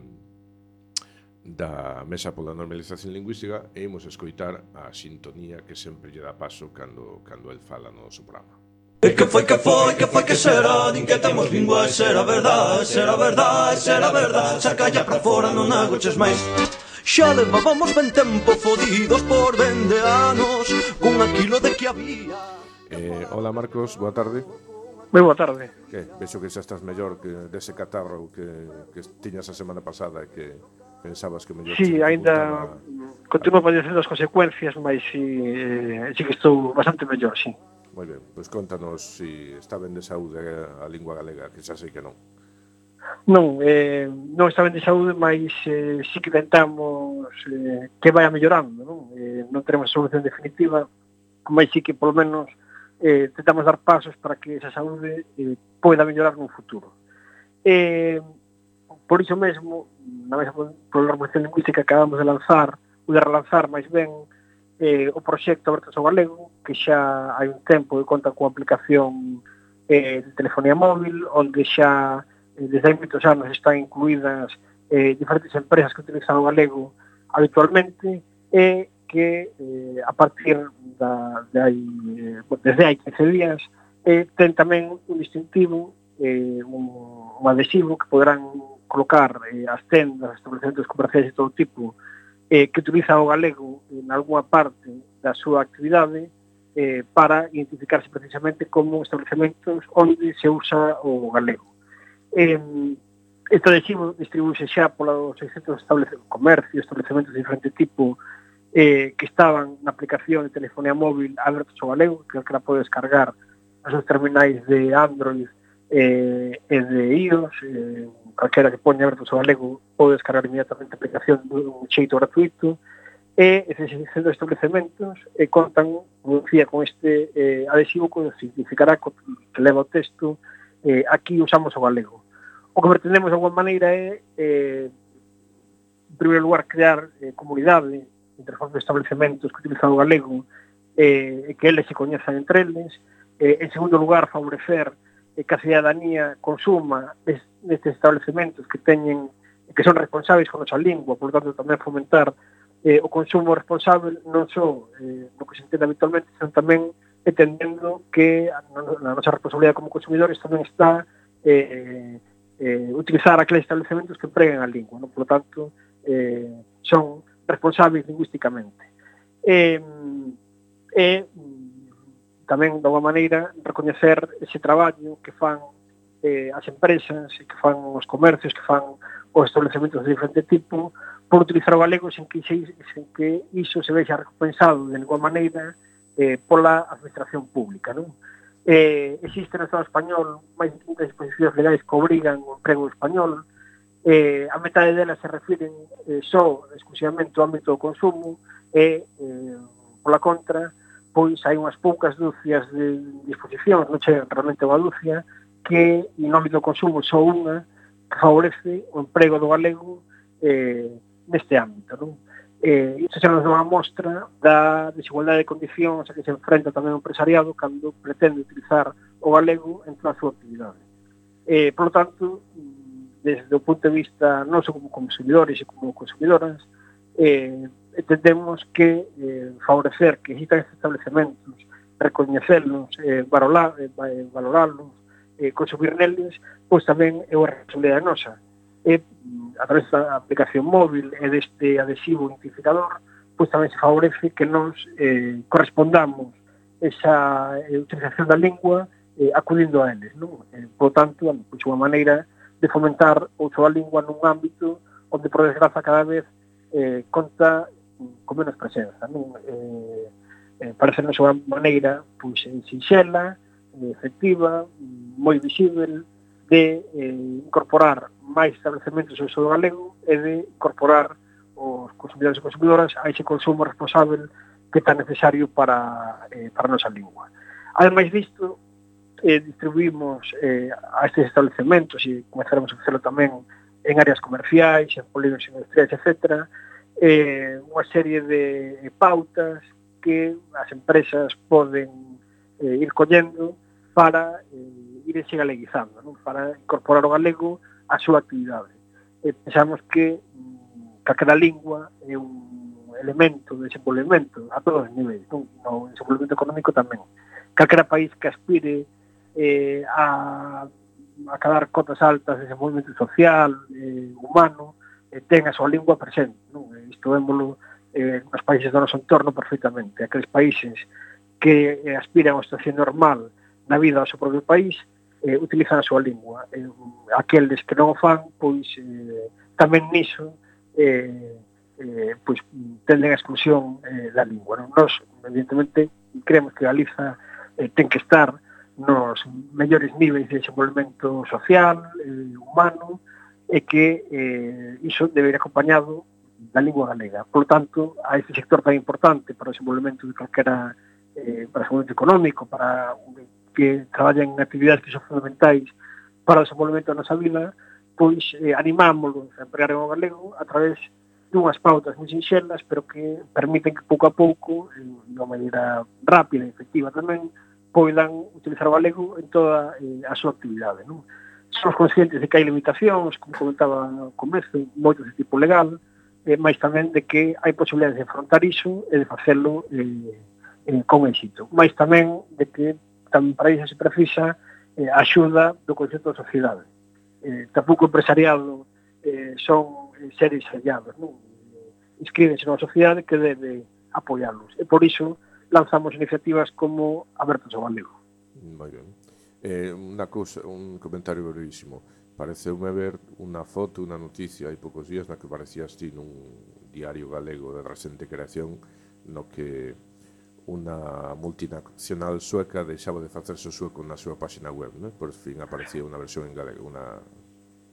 da Mesa pola Normalización Lingüística e imos escoitar a sintonía que sempre lle dá paso cando, cando el fala no noso programa. E que foi que foi, que foi que será Din que temos lingua e será verdade Será verdade, será verdade Sacalla pra fora, non agoches máis Xa levábamos ben tempo fodidos por vende anos Cun aquilo de que había. Eh, Hola Marcos, boa tarde. Moi boa tarde. Que, Vexo que xa estás mellor que dese catarro que, que tiñas a semana pasada que pensabas que mellor Si, sí, ainda continuo a... padecendo as consecuencias, mas si, eh, si que estou bastante mellor, si sí. Moi ben, pois contanos se si está ben de saúde a lingua galega, que xa sei que non. Non, eh, non está ben de saúde, mas eh, sí que tentamos eh, que vaya mellorando, non? Eh, non teremos solución definitiva, mas sí que polo menos eh, tentamos dar pasos para que esa saúde eh, poida mellorar no futuro. Eh, por iso mesmo, na mesma programación lingüística que acabamos de lanzar, ou de relanzar máis ben, eh, o proxecto Abertas ao Galego, que xa hai un tempo e conta coa aplicación eh, de telefonía móvil, onde xa eh, desde hai moitos anos están incluídas eh, diferentes empresas que utilizan o galego habitualmente, e que eh, a partir da, de hai, eh, desde hai 15 días eh, ten tamén un distintivo, eh, un, un adhesivo que poderán colocar eh, as tendas, establecementos comerciais de todo tipo eh, que utiliza o galego en algunha parte da súa actividade eh, para identificarse precisamente como establecementos onde se usa o galego. Eh, esta distribuíse xa polos 600 establecementos, comercios, establecementos de diferente tipo eh, que estaban na aplicación de telefonía móvil abertos ao galego, que era pode descargar nos seus terminais de Android eh, e de iOS, eh, calquera que poña verso galego pode descargar inmediatamente a aplicación dun xeito gratuito e estes establecementos e eh, contan, como decía, con este eh, adhesivo que significará que leva o texto eh, aquí usamos o galego. O que pretendemos de alguma maneira é eh, en primeiro lugar crear eh, comunidade entre os establecementos que utilizan o galego eh, que eles se coñezan entre eles, eh, en segundo lugar favorecer eh, que a cidadanía consuma este nestes establecementos que teñen que son responsables con a nosa lingua, por tanto tamén fomentar eh, o consumo responsable non só eh, no que se entende habitualmente, senón tamén entendendo que a, a nosa responsabilidade como consumidores tamén está eh, eh, utilizar aqueles establecementos que empreguen a lingua, non? por tanto eh, son responsables lingüísticamente. Eh, eh, tamén, de unha maneira, recoñecer ese traballo que fan eh, as empresas e que fan os comercios, que fan os establecementos de diferente tipo, por utilizar o galego sen que, sen que iso se vexa recompensado de ninguna maneira eh, pola administración pública. Non? Eh, existe no Estado español máis de 500 disposicións legais que obrigan o emprego español, eh, a metade delas se refiren eh, só exclusivamente ao ámbito do consumo e, eh, pola contra, pois hai unhas poucas dúcias de disposicións, non che realmente unha dúcia, que, no ámbito do consumo, só unha que favorece o emprego do galego eh, neste ámbito. Non? Eh, isto xa nos dá unha mostra da desigualdade de condicións a que se enfrenta tamén o empresariado cando pretende utilizar o galego en toda a súa actividade. Eh, por lo tanto, desde o punto de vista noso como consumidores e como consumidoras, eh, entendemos que eh, favorecer que existan estes establecementos, recoñecelos, eh, valorar, eh, valorarlos, eh, consumir neles, pois tamén é unha responsabilidade nosa. E a través da aplicación móvil e deste adhesivo identificador, pois tamén se favorece que nos eh, correspondamos esa eh, utilización da lingua eh, acudindo a eles. Non? Eh, por tanto, pois, unha maneira de fomentar o uso da lingua nun ámbito onde, por desgraza, cada vez eh, conta con menos presenza. Non? Eh, eh, parece unha maneira pois, sinxela, efectiva, moi visível, de eh, incorporar máis establecementos ao seu galego e de incorporar os consumidores e consumidoras a ese consumo responsável que tan necesario para, eh, para a nosa lingua. Ademais disto, eh, distribuímos eh, a estes establecementos e comenzaremos a facelo tamén en áreas comerciais, en polígonos industriais, etc., eh, unha serie de pautas que as empresas poden eh, ir collendo para eh, irse galeguizando, non? para incorporar o galego á súa actividade. E pensamos que mm, que cada lingua é un elemento de desenvolvemento a todos os niveis, non? no desenvolvemento económico tamén. Calquera país que aspire eh, a acabar cotas altas de desenvolvemento social, eh, humano, eh, ten a súa lingua presente. Non? Isto vémolo eh, nos países do noso entorno perfectamente. Aqueles países que eh, aspiran a unha situación normal na vida do seu propio país eh, utilizan a súa lingua. Eh, aqueles que non o fan, pois eh, tamén niso eh, eh, pois tenden a exclusión eh, da lingua. Non? Nos, evidentemente, creemos que Galiza eh, ten que estar nos mellores níveis de desenvolvemento social, eh, humano, e que eh, iso debe ir acompañado da lingua galega. Por tanto, a ese sector tan importante para o desenvolvemento de calquera eh, para o desenvolvemento económico, para que traballan en actividades que son fundamentais para o desenvolvemento da nosa vila, pois eh, animámoslos a empregar o galego a través dunhas pautas moi sinxelas, pero que permiten que pouco a pouco, de unha maneira rápida e efectiva tamén, poidan utilizar o galego en toda eh, a súa actividade. Non? Somos conscientes de que hai limitacións, como comentaba no comezo, moitos de tipo legal, eh, máis tamén de que hai posibilidades de afrontar iso e de facelo eh, eh, con éxito. Mais tamén de que tamén para iso se precisa eh, axuda do conxunto da sociedade. Eh, tampouco empresariado eh, son eh, seres sellados, non? Inscríbense na sociedade que debe apoiarlos. E por iso lanzamos iniciativas como Abertos ao Galego. Moi ben. Eh, unha cousa, un comentario brevísimo. Pareceume ver unha foto, unha noticia hai poucos días na que parecías ti nun diario galego de recente creación no que unha multinacional sueca deixaba de facerse o sueco na súa páxina web, né? Por fin aparecía unha versión en galego, unha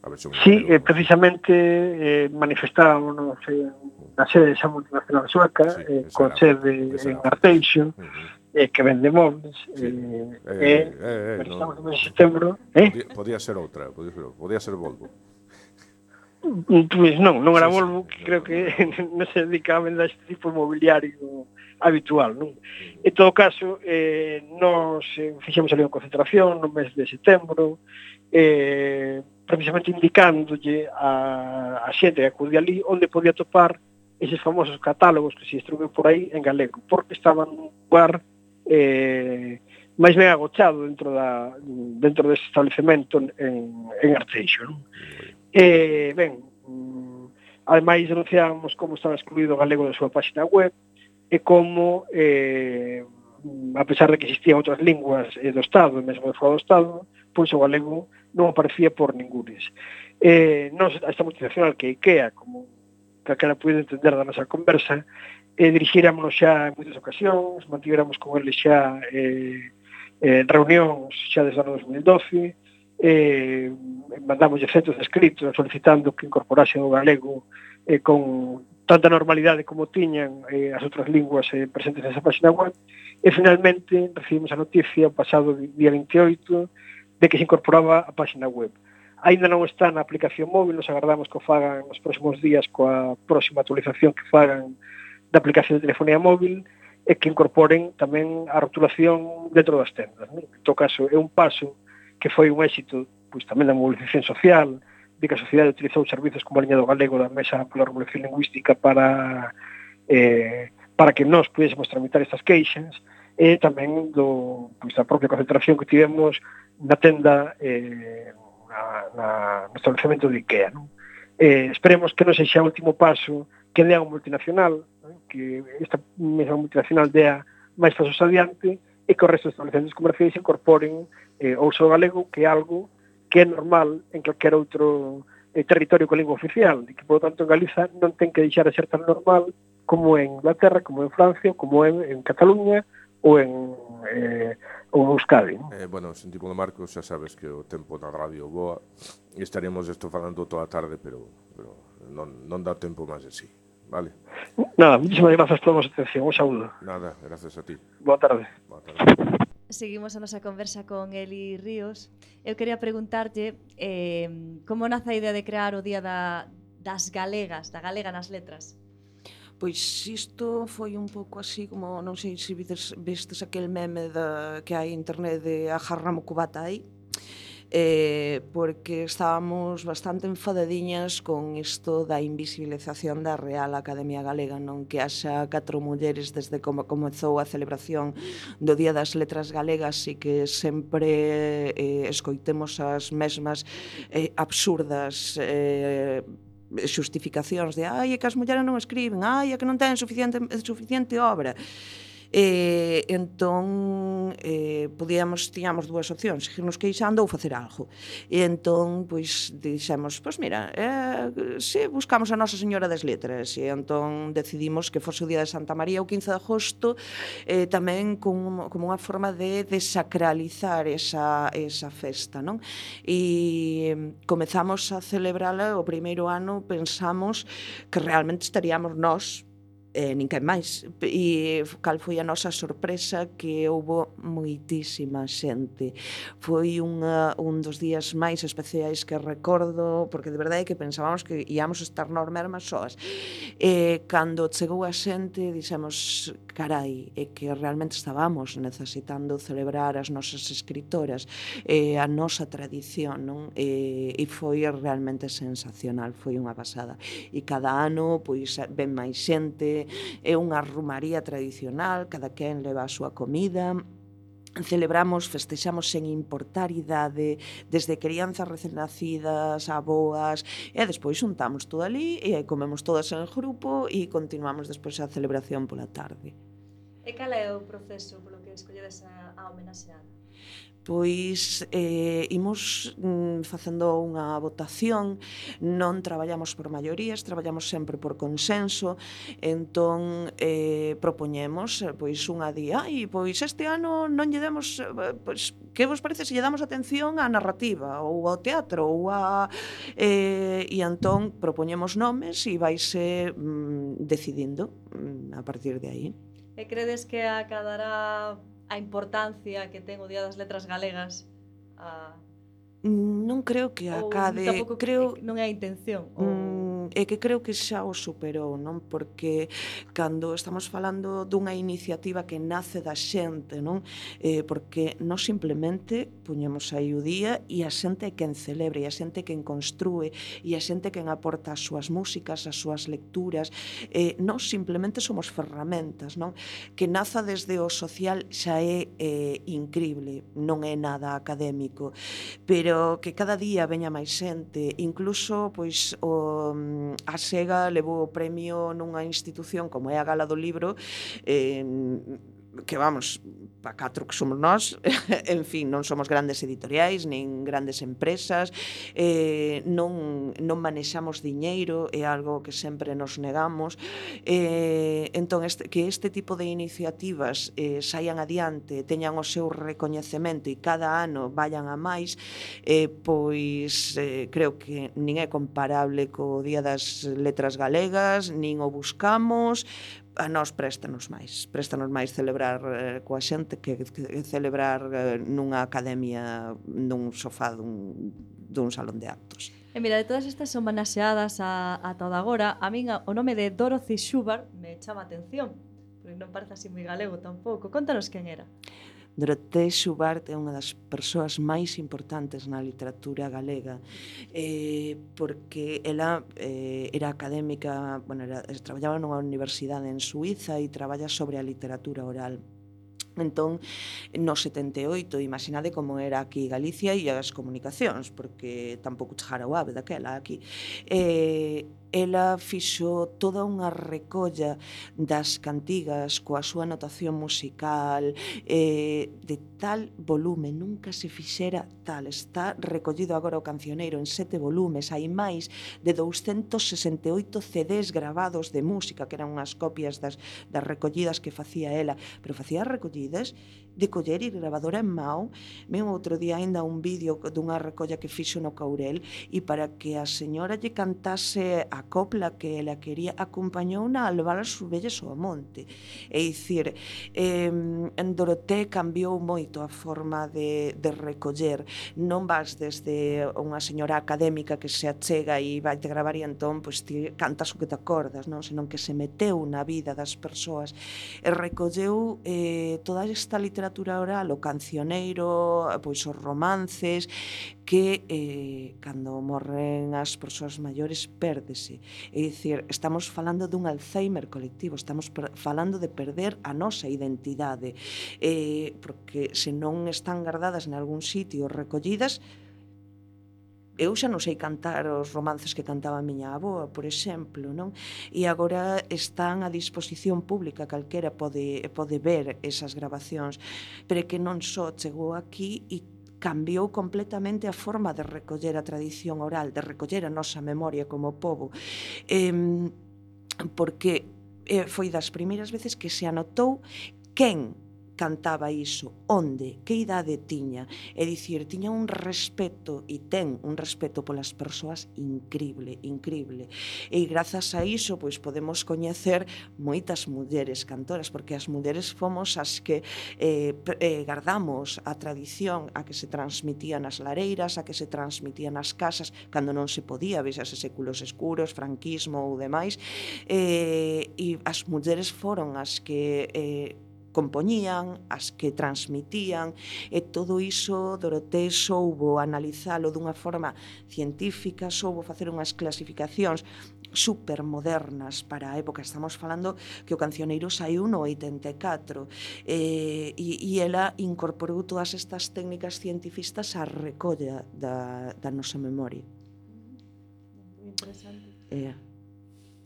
a versión Sí, eh, precisamente eh, manifestábamos eh, na sede desa multinacional sueca, sí, eh, con sede en Arteixo, uh -huh. eh, que vende móviles, sí. eh, eh, eh, eh, eh no, en setembro, eh? Podía, podía ser outra, podía ser, podía ser Volvo. Mm, pois non, non era sí, Volvo, sí, creo no, que non se dedicaba a vender este tipo de mobiliario habitual. Non? En todo caso, eh, nos eh, fixemos ali unha concentración no mes de setembro, eh, precisamente indicándolle a, a xente que acudía ali onde podía topar eses famosos catálogos que se distribuían por aí en galego, porque estaban nun lugar eh, máis ben agochado dentro da dentro desse establecemento en, en Arteixo. Non? Eh, ben, mm, ademais denunciábamos como estaba excluído o galego da súa página web, e como eh, a pesar de que existían outras linguas eh, do Estado, e mesmo de fora do Estado, pois o galego non aparecía por ningunes. Eh, non, esta multinacional que é IKEA, como calquera pude entender da nosa conversa, eh, dirixíramos xa en moitas ocasións, mantivéramos con eles xa eh, eh, reunións xa desde o ano 2012, eh, mandamos centros escritos solicitando que incorporase o galego eh, con tanta normalidade como tiñan eh, as outras linguas eh, presentes nesa página web e finalmente recibimos a noticia o pasado día 28 de que se incorporaba a página web. Ainda non está na aplicación móvil, nos agardamos que o fagan nos próximos días coa próxima actualización que fagan da aplicación de telefonía móvil e que incorporen tamén a rotulación dentro das tendas. Non? En todo caso, é un paso que foi un éxito pois, tamén da mobilización social, de que a sociedade utilizou servizos como a liña do galego da mesa pola revolución lingüística para eh, para que nós pudésemos tramitar estas queixas e tamén do, pois, da propia concentración que tivemos na tenda eh, na, na, no establecemento de IKEA. Non? Eh, esperemos que non sexa o último paso que dea un multinacional, non? que esta mesma multinacional dea máis pasos adiante e que o resto dos establecentes comerciais incorporen eh, o uso galego que é algo que é normal en calquera outro eh, territorio con lingua oficial, e que, por tanto, en Galiza non ten que deixar de ser tan normal como en Inglaterra, como en Francia, como en, en Cataluña ou en eh, ou Euskadi. Eh, bueno, sen tipo de Marcos, xa sabes que o tempo na radio boa, e estaremos isto falando toda a tarde, pero, pero non, non dá tempo máis de sí. Vale. Nada, muchísimas grazas pola vosa atención. Un saúdo. Nada, gracias a ti. Boa tarde. Boa tarde seguimos a nosa conversa con Eli Ríos. Eu quería preguntarlle eh, como nace a idea de crear o Día da, das Galegas, da Galega nas Letras? Pois isto foi un pouco así como, non sei se vistes, vistes aquel meme da, que hai internet de ajarramo cubata aí, eh, porque estábamos bastante enfadadiñas con isto da invisibilización da Real Academia Galega, non que haxa catro mulleres desde como comezou a celebración do Día das Letras Galegas e que sempre eh, escoitemos as mesmas eh, absurdas eh, xustificacións de ai, é que as mulleres non escriben, ai, é que non ten suficiente, suficiente obra eh, entón eh, podíamos, tiñamos dúas opcións seguirnos queixando ou facer algo e entón, pois, dixemos pois mira, eh, se buscamos a Nosa Señora das Letras e entón decidimos que fose o día de Santa María o 15 de agosto eh, tamén como, como unha forma de desacralizar esa, esa festa non? e comezamos a celebrala o primeiro ano pensamos que realmente estaríamos nós eh, ninguén máis. E cal foi a nosa sorpresa que houbo moitísima xente. Foi unha, un dos días máis especiais que recordo, porque de verdade é que pensábamos que íamos estar nos mermas soas. E cando chegou a xente, dixemos, carai, é que realmente estábamos necesitando celebrar as nosas escritoras, e a nosa tradición, non? E, e foi realmente sensacional, foi unha pasada. E cada ano, pois, ven máis xente, é unha rumaría tradicional, cada quen leva a súa comida, celebramos, festexamos sen importar idade, desde crianzas recén nacidas, aboas, e despois juntamos todo ali e comemos todas en grupo e continuamos despois a celebración pola tarde. E cal é o proceso polo que escolledes a, a homenaxeada? pois eh, imos mm, facendo unha votación, non traballamos por maiorías, traballamos sempre por consenso, entón eh, propoñemos eh, pois unha día e pois este ano non lle demos eh, pois, que vos parece se lle damos atención á narrativa ou ao teatro ou a eh, e entón propoñemos nomes e vaise mm, decidindo mm, a partir de aí. E credes que acadará a importancia que ten o Día das Letras Galegas a mm, Non creo que acade, creo non é a intención. Ou... Mm e que creo que xa o superou, non? Porque cando estamos falando dunha iniciativa que nace da xente, non? Eh, porque nós simplemente puñemos aí o día e a xente é quen celebra, e a xente é quen construe, e a xente é quen aporta as súas músicas, as súas lecturas. Eh, nós simplemente somos ferramentas, non? Que naza desde o social xa é eh, increíble, non é nada académico, pero que cada día veña máis xente, incluso pois o Mm, a SEGA levou o premio nunha institución como é a Gala do Libro eh, que vamos, pa catro que somos nós, en fin, non somos grandes editoriais, nin grandes empresas, eh, non, non manexamos diñeiro, é algo que sempre nos negamos. Eh, entón, este, que este tipo de iniciativas eh, saian adiante, teñan o seu recoñecemento e cada ano vayan a máis, eh, pois eh, creo que nin é comparable co Día das Letras Galegas, nin o buscamos, a nós préstanos máis, préstanos máis celebrar eh, coa xente que, que celebrar eh, nunha academia, nun sofá dun, dun salón de actos. E mira, de todas estas homenaxeadas a, a toda agora, a min o nome de Dorothy Schubert me chama atención, porque non parece así moi galego tampouco. Contanos quen era. Dorotea Xubart é unha das persoas máis importantes na literatura galega eh, porque ela eh, era académica, bueno, era, eh, traballaba nunha universidade en Suiza e traballa sobre a literatura oral. Entón, no 78, imaginade como era aquí Galicia e as comunicacións, porque tampouco chegara o ave daquela aquí. Eh, ela fixo toda unha recolla das cantigas coa súa notación musical eh, de tal volume, nunca se fixera tal, está recollido agora o cancioneiro en sete volumes, hai máis de 268 CDs gravados de música, que eran unhas copias das, das recollidas que facía ela, pero facía recollidas de coller e grabadora en mão. Ben, outro día ainda un vídeo dunha recolla que fixo no Caurel e para que a señora lle cantase a copla que ela quería, acompañou na a levar as subelles ao monte. É dicir, eh, en Doroté cambiou moito a forma de, de recoller. Non vas desde unha señora académica que se achega e vai te gravar e entón pois, ti cantas o que te acordas, non? senón que se meteu na vida das persoas e recolleu eh, toda esta literatura literatura oral o cancioneiro, pois os romances, que eh, cando morren as persoas maiores pérdese. É dicir, estamos falando dun Alzheimer colectivo, estamos falando de perder a nosa identidade, eh, porque se non están guardadas en algún sitio recollidas, eu xa non sei cantar os romances que cantaba a miña avoa, por exemplo, non? E agora están a disposición pública, calquera pode, pode ver esas grabacións, pero que non só chegou aquí e cambiou completamente a forma de recoller a tradición oral, de recoller a nosa memoria como povo. Eh, porque eh, foi das primeiras veces que se anotou quen cantaba iso, onde, que idade tiña, é dicir, tiña un respeto e ten un respeto polas persoas increíble, increíble. E grazas a iso, pois podemos coñecer moitas mulleres cantoras, porque as mulleres fomos as que eh, eh, guardamos a tradición a que se transmitía nas lareiras, a que se transmitía nas casas, cando non se podía, vexas séculos escuros, franquismo ou demais, eh, e as mulleres foron as que eh, compoñían, as que transmitían, e todo iso Doroté soubo analizalo dunha forma científica, soubo facer unhas clasificacións supermodernas para a época. Estamos falando que o cancioneiro saiu no 84 eh, e, e ela incorporou todas estas técnicas cientifistas á recolla da, da nosa memoria. Moi interesante. Eh.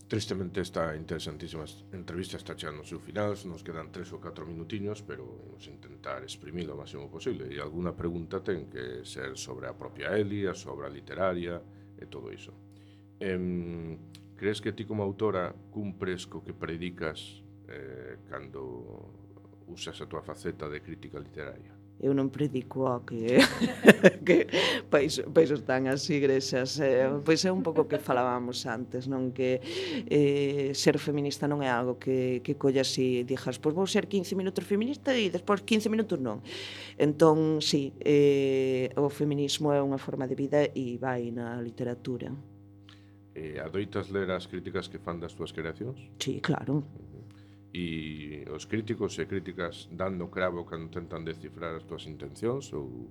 Tristemente esta interesantísima entrevista está chegando ao seu final Nos quedan tres ou catro minutiños Pero vamos intentar exprimir o máximo posible E alguna pregunta ten que ser sobre a propia Eli A sobra literaria e todo iso em, Crees que ti como autora cumpres co que predicas eh, Cando usas a tua faceta de crítica literaria? eu non predico o que, que pois, pois están as igrexas eh, pois é un pouco que falábamos antes non que eh, ser feminista non é algo que, que collas e dixas, pois vou ser 15 minutos feminista e despois 15 minutos non entón sí, eh, o feminismo é unha forma de vida e vai na literatura eh, Adoitas ler as críticas que fan das túas creacións? Sí, claro uh -huh e os críticos e críticas dando cravo cando tentan descifrar as túas intencións ou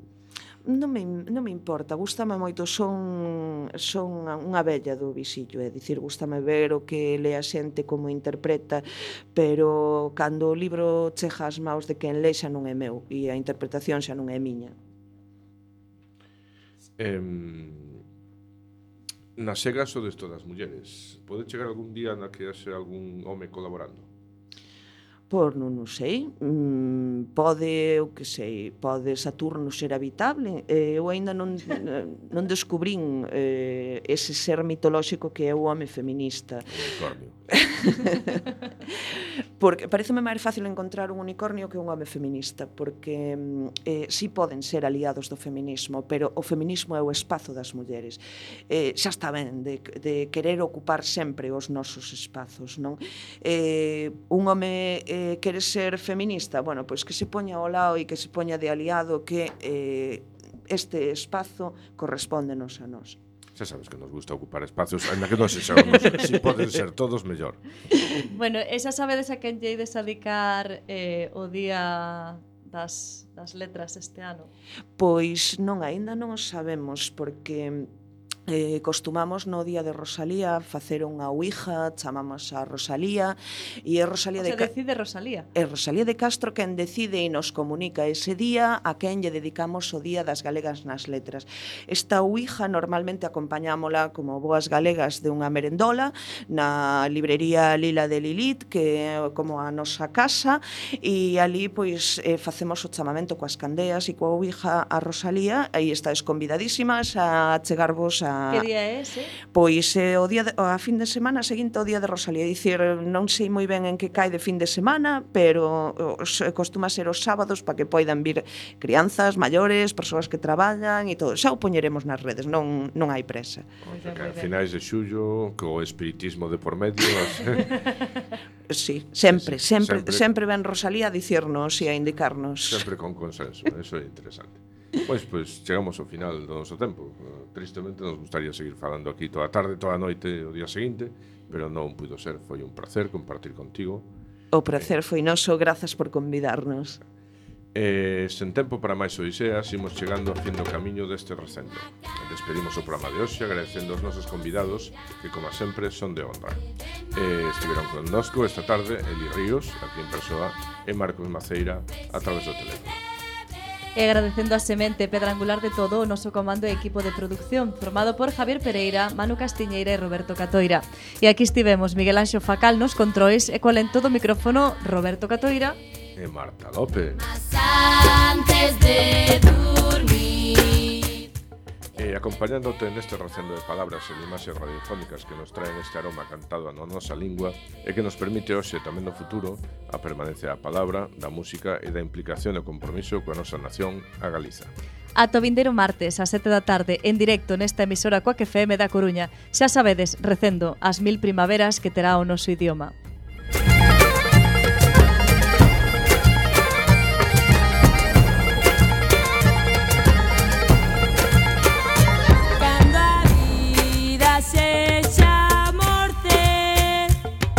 non me, non me importa, gustame moito, son, son unha bella do visillo, é dicir, gustame ver o que le a xente como interpreta, pero cando o libro chega as maus de quen le xa non é meu e a interpretación xa non é miña. Eh, na xegas o desto das mulleres. Pode chegar algún día na que haxe algún home colaborando? Por, non sei, mm, pode, o que sei, pode Saturno ser habitable? Eh, eu aínda non, non descubrín eh, ese ser mitolóxico que é o home feminista. Unicornio. Porque pareceme máis fácil encontrar un unicornio que un home feminista, porque mm, eh, sí poden ser aliados do feminismo, pero o feminismo é o espazo das mulleres. Eh, xa está ben de, de querer ocupar sempre os nosos espazos, non? Eh, un home eh, quere ser feminista, bueno, pois que se poña ao lado e que se poña de aliado que eh, este espazo correspóndenos a nós. Xa sabes que nos gusta ocupar espacios, ainda que non se sabemos si poden ser todos mellor. Bueno, esa sabedes a quen lle ides a dedicar eh, o día das, das letras este ano? Pois non, aínda non o sabemos, porque eh, costumamos no día de Rosalía facer unha ouija, chamamos a Rosalía e é Rosalía o de sea, decide Rosalía. É Rosalía de Castro quen decide e nos comunica ese día a quen lle dedicamos o Día das Galegas nas Letras. Esta ouija normalmente acompañámola como boas galegas de unha merendola na librería Lila de Lilith que é como a nosa casa e ali pois eh, facemos o chamamento coas candeas e coa ouija a Rosalía e estáis convidadísimas a chegarvos a Que día é ese? Eh? Pois eh, o día de, a fin de semana seguinte ao día de Rosalía, dicir, non sei moi ben en que cae de fin de semana, pero os, eh, costuma ser os sábados para que poidan vir crianzas, maiores, persoas que traballan e todo. Xa o poñeremos nas redes, non non hai presa. Pois a finais de xullo, co espiritismo de por medio, Sí, sempre, sempre, sempre, sempre ven Rosalía a dicirnos e a indicarnos. Sempre con consenso, eso é interesante. Pois, pois, chegamos ao final do noso tempo. Tristemente nos gustaría seguir falando aquí toda a tarde, toda a noite, o día seguinte, pero non puido ser. Foi un placer compartir contigo. O placer foi noso, grazas por convidarnos. E sen tempo para máis odiseas, imos chegando a fin do camiño deste recendo. Despedimos o programa de hoxe agradecendo aos nosos convidados que, como sempre, son de honra. E estiveron connosco esta tarde Eli Ríos, aquí en persoa, e Marcos Maceira, a través do teléfono. Eh, e agradecendo a semente pedra angular de todo o noso comando e equipo de producción, formado por Javier Pereira, Manu Castiñeira e Roberto Catoira. E aquí estivemos Miguel Anxo Facal nos controis e eh, coal en todo o micrófono Roberto Catoira e Marta López. Antes de dormir E acompañándote neste recendo de palabras e de imaxes radiofónicas que nos traen este aroma cantado na nosa lingua e que nos permite hoxe e tamén no futuro a permanencia da palabra, da música e da implicación e compromiso coa nosa nación, a Galiza. Ata o vindeiro martes a 7 da tarde en directo nesta emisora Coac FM da Coruña. Xa sabedes, recendo as mil primaveras que terá o noso idioma.